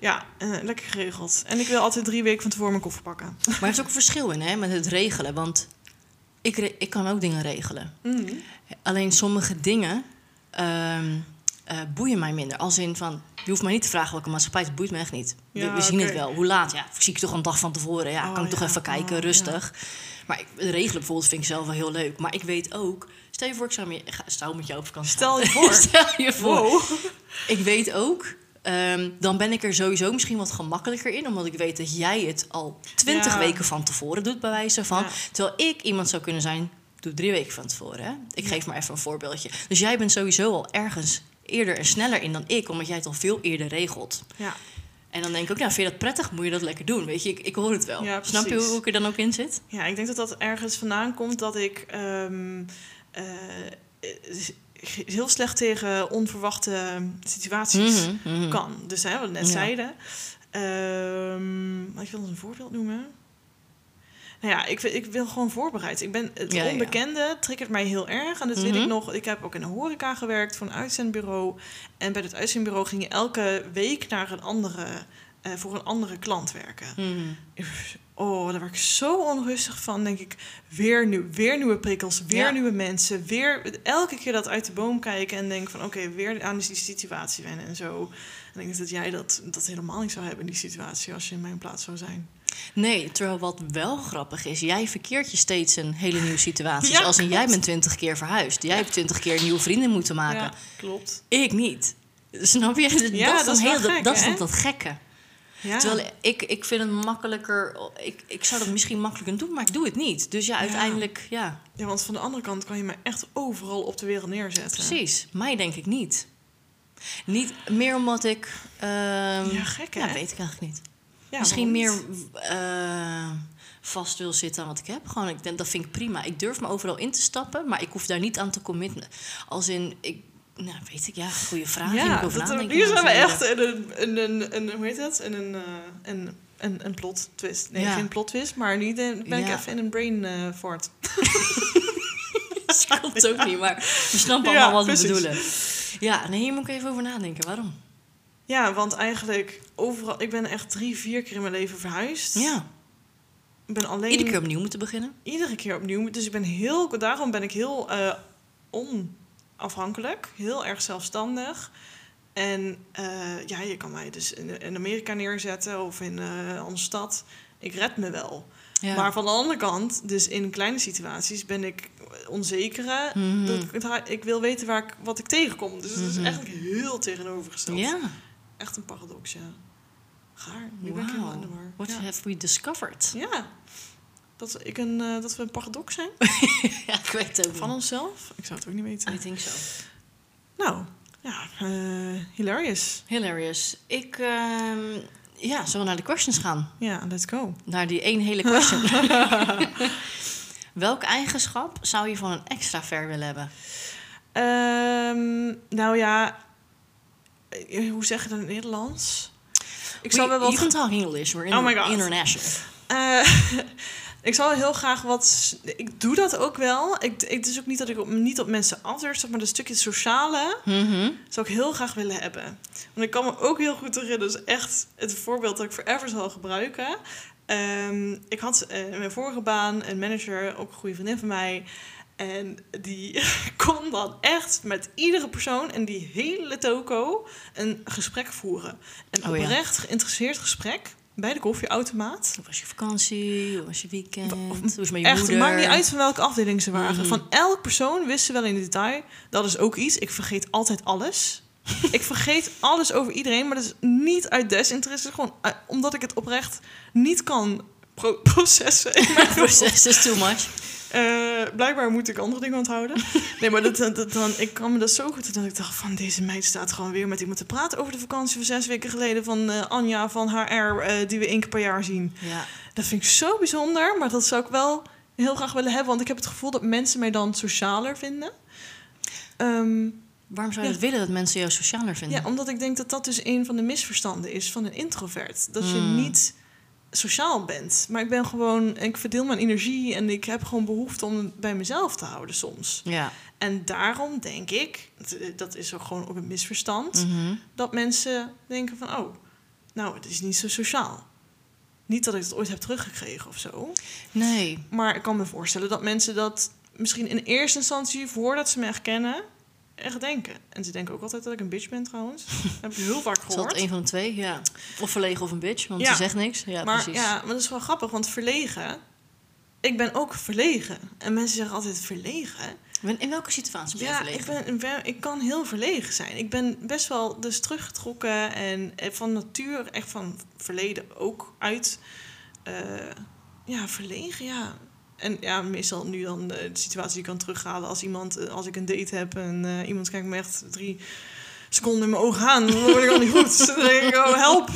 Ja, eh, lekker geregeld. En ik wil altijd drie weken van tevoren mijn koffer pakken.
Maar er is ook een verschil in, hè, met het regelen. Want ik, ik kan ook dingen regelen.
Mhm.
Alleen sommige dingen ehm, eh, boeien mij minder. Als in van, je hoeft mij niet te vragen welke maatschappij het boeit me echt niet. We,
Ja,
we zien het wel. Hoe laat? Ja, zie ik toch een dag van tevoren. Ja,
Oh,
kan ik toch even kijken,
Oh,
rustig. Maar ik, regelen bijvoorbeeld vind ik zelf wel heel leuk. Maar ik weet ook, stel je voor ik zou, met, ga- zou met jou op vakantie
Stel je voor.
stel je voor.
Wow.
Ik weet ook, ehm, dan ben ik er sowieso misschien wat gemakkelijker in. Omdat ik weet dat jij het al twintig
Ja.
weken van tevoren doet, bij wijze van.
Ja.
Terwijl ik iemand zou kunnen zijn, doe drie weken van tevoren. Hè? Ik geef maar even een voorbeeldje. Dus jij bent sowieso al ergens eerder en sneller in dan ik, omdat jij het al veel eerder regelt.
Ja,
En dan denk ik ook, nou, vind je dat prettig? Moet je dat lekker doen? Weet je, ik, ik hoor het wel.
Ja,
Snap je hoe ik er dan ook in zit?
ja, ik denk dat dat ergens vandaan komt dat ik ehm, eh, heel slecht tegen onverwachte situaties
Mhm, mhm.
kan. Dus hè, wat we net
Ja.
zeiden. Maar ik wil een voorbeeld noemen. Nou ja, ik, wil- ik wil gewoon voorbereid. Ik ben, het
Ja, ja.
onbekende triggert mij heel erg. En dat weet
Mhm.
ik nog. Ik heb ook in de horeca gewerkt voor een uitzendbureau. En bij dat uitzendbureau ging je elke week naar een andere, eh, voor een andere klant werken.
Mhm.
Oh, daar word ik zo onrustig van. Denk ik, weer, nieuw, weer nieuwe prikkels, weer
Ja.
nieuwe mensen. Weer elke keer dat uit de boom kijken en denk van... oké, weer aan die situatie wennen en zo. En ik denk dat jij dat, dat helemaal niet zou hebben in die situatie... als je in mijn plaats zou zijn.
Nee, terwijl wat wel grappig is, jij verkeert je steeds een hele nieuwe situatie.
Ja,
als in jij bent twintig keer verhuisd. Jij hebt twintig keer nieuwe vrienden moeten maken.
Ja, klopt.
Ik niet. Snap je? Dat,
Ja,
is dan
dat is
heel, dat-
gek,
dat is dan dat gekke.
Ja.
Terwijl ik, ik vind het makkelijker. Ik, ik zou dat misschien makkelijker doen, maar ik doe het niet. Dus ja, uiteindelijk, ja,
ja, want van de andere kant kan je me echt overal op de wereld neerzetten.
precies. Mij denk ik niet. Niet meer omdat ik. ehm,
Ja, gek hè?
ja, weet ik eigenlijk niet.
Ja,
Misschien meer eh, vast wil zitten aan wat ik heb. Gewoon, ik denk, dat vind ik prima. Ik durf me overal in te stappen, maar ik hoef daar niet aan te committen. Als in, ik, nou, weet ik, ja, goede vraag. Hier moet ik
Ja,
over
dat,
nadenken.
hier zijn we echt in een, in een, een, hoe heet dat? In een, eh, een, een, een plot twist. Nee,
Ja.
geen plot twist, maar in, ben ik
Ja.
even in een brain eh fort.
Dat klopt ook niet, maar we snappen
Ja,
allemaal wat we bedoelen. Ja, nee, hier moet ik even over nadenken. Waarom?
Ja, want eigenlijk overal... Ik ben echt drie, vier keer in mijn leven verhuisd.
Ja.
Ik ben alleen...
Iedere keer opnieuw moeten beginnen.
iedere keer opnieuw. Dus ik ben heel, daarom ben ik heel eh, onafhankelijk, heel erg zelfstandig. En eh, ja, je kan mij dus in, in Amerika neerzetten of in een andere stad. Ik red me wel.
Ja.
Maar van de andere kant, dus in kleine situaties ben ik onzekere.
Mhm.
Dat ik wil weten waar ik, wat ik tegenkom. Dus het is
Mhm.
eigenlijk heel tegenovergesteld.
ja.
Echt een paradox, ja. Gaar. Nu ben ik
Wow.
helemaal in de war.
What
ja.
have we discovered?
ja. Dat, ik een, eh, dat we een paradox zijn
ja, ik weet het ook
van onszelf. Ik zou het ook niet weten.
I think so.
Nou, ja, eh, hilarious.
Hilarious. Ik, ehm, ja, zullen we naar de questions gaan?
Ja, let's go.
Naar die één hele question. Welke eigenschap zou je van een extravert willen hebben?
Ehm, nou ja, hoe zeg je dat in het Nederlands? Ik zou wel
You
wat...
can talk English. We're
Oh my
inter-
God.
international.
Eh, ik zou heel graag wat... Ik doe dat ook wel. Ik, ik, het is ook niet dat ik op, niet op mensen afdurf, maar dat stukje sociale
Mhm.
zou ik heel graag willen hebben. Want ik kan me ook heel goed herinneren, dus echt het voorbeeld dat ik forever zal gebruiken. Ehm, ik had eh, in mijn vorige baan een manager, ook een goede vriendin van mij. En die kon dan echt met iedere persoon en die hele toko een gesprek voeren. Een
Oh ja.
oprecht geïnteresseerd gesprek bij de koffieautomaat.
Hoe was je vakantie? Hoe was je weekend?
Of-
Hoe is het je
Echt, het
moeder?
maakt niet uit van welke afdeling ze waren.
Mhm.
Van elk persoon wisten ze wel in detail. Dat is ook iets. Ik vergeet altijd alles. ik vergeet alles over iedereen, maar dat is niet uit desinteresse. Gewoon eh, omdat ik het oprecht niet kan pro- processen. in mijn
Proces is too much.
Eh, blijkbaar moet ik andere dingen onthouden. Nee, maar dat, dat, dat- dan, ik kan me dat zo goed dat ik dacht van deze meid staat gewoon weer met iemand te praten over de vakantie van zes weken geleden van eh, Anja van HR, eh, die we één keer per jaar zien.
Ja.
Dat vind ik zo bijzonder, maar dat zou ik wel heel graag willen hebben, want ik heb het gevoel dat mensen mij dan socialer vinden. Ehm,
Waarom zou je
Ja.
het willen dat mensen jou socialer vinden?
ja, omdat ik denk dat dat dus een van de misverstanden is van een introvert. Dat je
Hmm.
niet sociaal bent. Maar ik ben gewoon, ik verdeel mijn energie en ik heb gewoon behoefte om het bij mezelf te houden soms.
Ja.
En daarom denk ik, dat is ook gewoon ook een misverstand,
Mhm.
dat mensen denken van, oh, nou, het is niet zo sociaal. Niet dat ik het ooit heb teruggekregen of zo.
Nee.
Maar ik kan me voorstellen dat mensen dat misschien in eerste instantie, voordat ze me echt kennen, echt denken. En ze denken ook altijd dat ik een bitch ben trouwens. Dat heb ik heel vaak
Is dat
gehoord.
een van de twee? Ja. Of verlegen of een bitch, want
Ja.
ze zegt niks. Ja,
maar
precies.
ja, maar dat is wel grappig, want verlegen. Ik ben ook verlegen. En mensen zeggen altijd verlegen.
In- In welke situatie ben je
Ja,
verlegen?
ik, ben, ben- ik kan heel verlegen zijn. Ik ben best wel dus teruggetrokken en eh, van natuur, echt van verleden ook uit. eh, ja, verlegen, ja. En ja, meestal nu dan eh, de situatie die ik kan terughalen als iemand, eh, als ik een date heb en eh, iemand kijkt me echt drie seconden in mijn ogen aan, dan word ik al niet goed. Dan denk ik, oh help.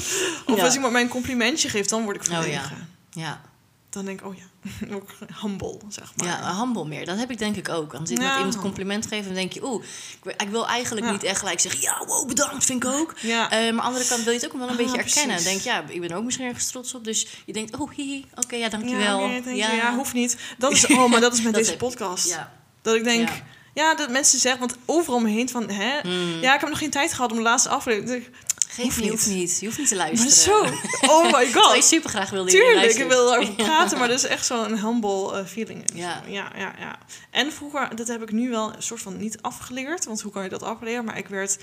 Of
Ja.
als iemand mij een complimentje geeft, dan word ik
Oh, ja.
verlegen.
Ja.
Dan denk ik, oh ja, ook humble, zeg maar.
Ja, humble meer. Dat heb ik denk ik ook. Als ik
Ja.
met iemand een compliment geef, dan denk je... Oeh, ik, wil- ik wil eigenlijk
Ja.
niet echt gelijk zeggen... Ja, wow, bedankt, vind ik ook.
Ja.
Eh, maar aan de andere kant wil je het ook wel een
Ah,
beetje erkennen. Denk, ja, ik ben ook misschien ergens trots op. Dus je denkt, oh, hihi, oké, ja, dankjewel.
Ja, thank you. ja, hoeft niet. Dat is, oh, maar dat is met
Dat
deze podcast.
Ja.
Dat ik denk,
Ja.
ja. dat mensen zeggen, want overal om me heen van, hè,
Mm.
ja, ik heb nog geen tijd gehad om de laatste aflevering. Ik
Geef
Hoeft
niet,
niet.
hoeft niet. Je hoeft niet te
Maar
luisteren.
zo, oh my god.
super graag wilde
Tuurlijk, ik wil erover praten, maar dat is echt zo'n humble eh, feeling.
Ja.
ja, ja, ja. En vroeger, dat heb ik nu wel een soort van niet afgeleerd, want hoe kan je dat afleren? Maar ik werd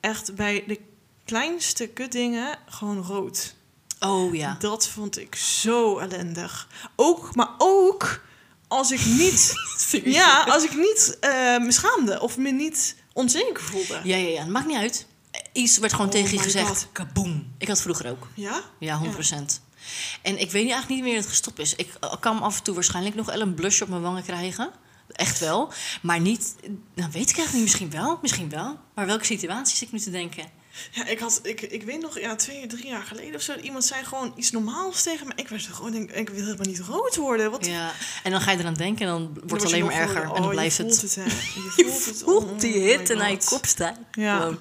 echt bij de kleinste kutdingen gewoon rood.
Oh ja.
Dat vond ik zo ellendig. Ook, maar ook als ik niet, ja, als ik niet eh, me schaamde of me niet onzeker voelde.
Ja, ja, ja. Het maakt niet uit. Iets werd gewoon
Oh
tegen je gezegd.
God.
Kaboom. Ik had vroeger ook.
Ja?
Ja, 100%. En ik weet niet eigenlijk niet meer dat het gestopt is. Ik kan af en toe waarschijnlijk nog wel een blush op mijn wangen krijgen. Echt wel. Maar niet... Nou, weet ik eigenlijk niet. Misschien wel. Misschien wel. Maar welke situaties zit ik nu te denken?
Ja, ik, had, ik, ik weet nog, ja, twee, drie jaar geleden of zo, iemand zei gewoon iets normaals tegen me. Ik er gewoon, denk, ik wil helemaal niet rood worden. Wat
Ja. En dan ga je eraan denken en dan wordt
word
het alleen maar erger. en dan
oh,
blijft
je
het...
het. hè. Je voelt, het.
voelt
Oh
die hitte naar je kop staan.
Ja.
Gewoon.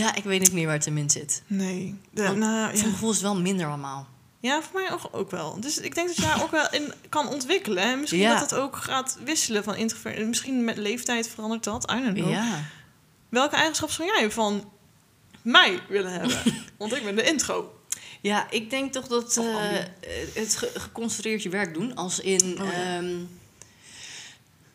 Ja, ik weet niet meer waar het in zit.
Nee. De, nou, ja.
gevoel is het wel minder allemaal.
ja, voor mij ook, ook wel. Dus ik denk dat je daar ook wel in kan ontwikkelen. En misschien
Ja.
dat dat ook gaat wisselen van introvert. Misschien met leeftijd verandert dat. I don't know.
Ja.
Welke eigenschap zou jij van mij willen hebben? Want ik ben de intro.
Ja, ik denk toch dat eh, het ge- geconcentreerd je werk doen. Als in,
Oh, ja.
ehm,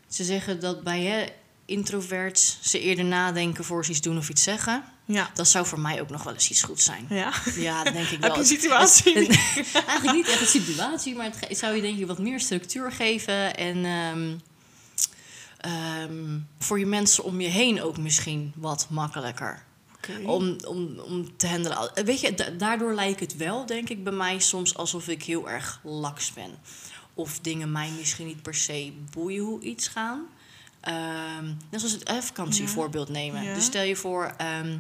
ze zeggen dat bij hè, introverts ze eerder nadenken voor ze iets doen of iets zeggen.
Ja.
Dat zou voor mij ook nog wel eens iets goed zijn.
Ja.
Ja, dat denk ik
Heb
wel.
je een situatie?
Het- het- eigenlijk niet echt een situatie, maar het zou je denk ik wat meer structuur geven. En ehm, ehm, voor je mensen om je heen ook misschien wat makkelijker. Om, om, om te handelen. Weet je, da- daardoor lijkt het wel, denk ik, bij mij soms alsof ik heel erg laks ben. Of dingen mij misschien niet per se boeien hoe iets gaan. Ehm net zoals het eh, vakantievoorbeeld nemen.
Ja.
Dus stel je voor, ehm,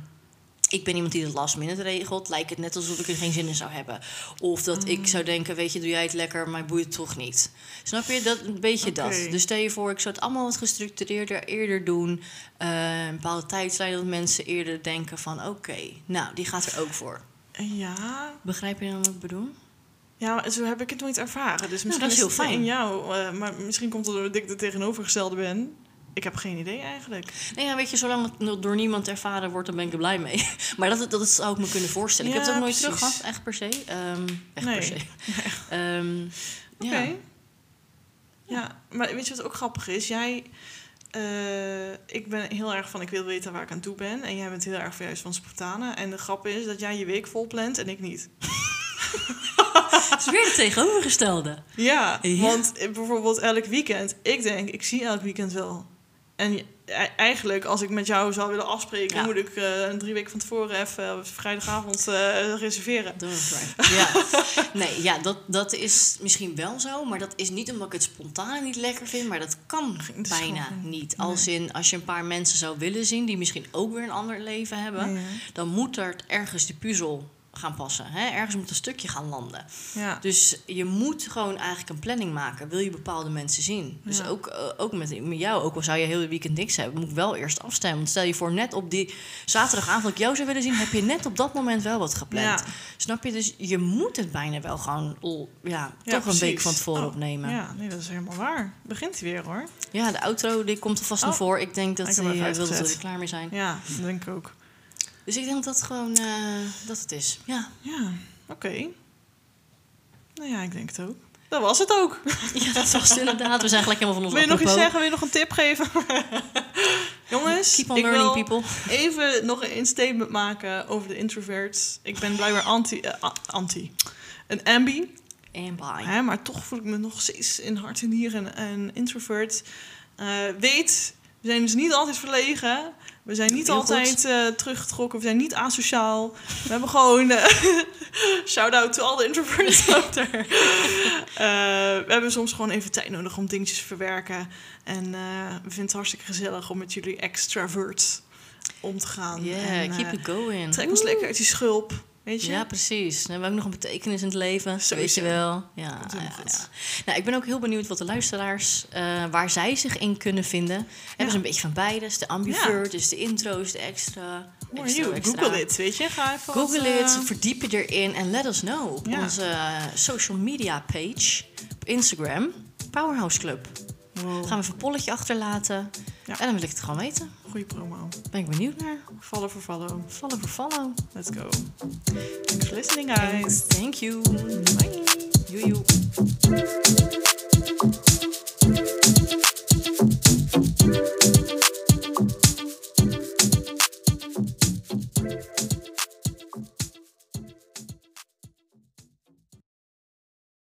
ik ben iemand die het last minute regelt. Lijkt het net alsof ik er geen zin in zou hebben. Of dat
Mm.
ik zou denken, weet je, doe jij het lekker, maar boeit het toch niet. Snap je? Dat, een beetje dat. Dus stel je voor, ik zou het allemaal wat gestructureerder eerder doen. Eh, een bepaalde tijdslijn dat mensen eerder denken van... oké, nou, die gaat er ook voor.
Ja.
Begrijp je dan wat ik bedoel?
Ja, zo heb ik het nooit ervaren. Dus misschien
dat is heel fijn.
in jou. eh, maar misschien komt het doordat ik de tegenovergestelde ben. Ik heb geen idee eigenlijk.
Nee, ja, weet je, zolang het door niemand ervaren wordt, dan ben ik er blij mee. Maar dat, dat zou ik me kunnen voorstellen. ik heb het ook nooit
precies.
terug gehad, echt per se. Ehm, echt
Nee.
per se. Ehm,
Oké.
ja.
Ja, maar weet je wat ook grappig is? Jij, eh, ik ben heel erg van ik wil weten waar ik aan toe ben. En jij bent heel erg van juist van spontanen. En de grap is dat jij je week vol plant en ik niet.
Het is weer het tegenovergestelde.
Ja,
Ja.
want eh, bijvoorbeeld elk weekend. Ik denk, ik zie elk weekend wel. En e- eigenlijk, als ik met jou zou willen afspreken...
Ja.
moet ik eh, een drie weken van tevoren even eh, vrijdagavond eh, reserveren.
Ja. Nee, ja, dat, dat is misschien wel zo, maar dat is niet omdat ik het spontaan niet lekker vind, maar dat kan
Dat
bijna
gewoon-
niet. Als in, als je een paar mensen zou willen zien die misschien ook weer een ander leven hebben, dan moet er ergens die puzzel gaan passen. Hè? Ergens moet een stukje gaan landen.
Ja.
Dus je moet gewoon eigenlijk een planning maken. Wil je bepaalde mensen zien? Dus
Ja.
ook, eh, ook met, met jou, ook al zou je heel het weekend niks hebben, moet ik wel eerst afstemmen. Want stel je voor, net op die zaterdagavond dat ik jou zou willen zien, heb je net op dat moment wel wat gepland.
Ja.
Snap je? Dus je moet het bijna wel gewoon ja,
Ja,
toch een week van tevoren
Oh,
opnemen. Ja.
Ja, nee, dat is helemaal waar. Begint weer hoor.
de outro die komt er vast nog
Oh.
voor. Ik denk dat
Ik heb
hij
hem even
eh, wil dat we er klaar mee zijn.
Ja, dat denk ik ook.
Dus ik denk dat het gewoon eh, dat het is. Ja.
Ja, oké. Nou ja, ik denk het ook. Dat was het ook.
ja, dat was het inderdaad. We zijn gelijk helemaal van ons
Wil je nog iets zeggen? Wil je nog een tip geven? Jongens,
Keep on
ik
learning,
wil
people.
even nog een statement maken over de introverts. Ik ben blijkbaar anti, a- anti. Een ambi,
bye.
hè, maar toch voel ik me nog steeds in hart en nieren een introvert. Eh, weet, we zijn dus niet altijd verlegen. We zijn niet
Heel
altijd eh, teruggetrokken. We zijn niet asociaal. We hebben gewoon... eh, Shout-out to all the introverts out there. Eh, we hebben soms gewoon even tijd nodig om dingetjes te verwerken. En we vinden het hartstikke gezellig om met jullie extravert om te gaan.
Yeah,
en,
keep it going.
Trek ons lekker uit die schulp. Weet je?
Ja, precies. Dan hebben we ook nog een betekenis in het leven. Weet je wel. Ja. Nou, ik ben ook heel benieuwd wat de luisteraars, eh, waar zij zich in kunnen vinden. Hebben ze een beetje van beide? Is de ambivert, is de intro, is de extra.
Google dit, weet je? Ga even
Google it,
eh,
verdiep je erin en let us know op onze eh, social media page op Instagram, Powerhouse Club. Gaan we even een polletje achterlaten. En dan wil ik het gewoon weten.
Goeie promo.
Ben ik benieuwd naar.
Vallen voor follow.
Vallen voor follow.
Let's go. Thanks for listening, guys.
Thank you.
Bye.
Joejoe.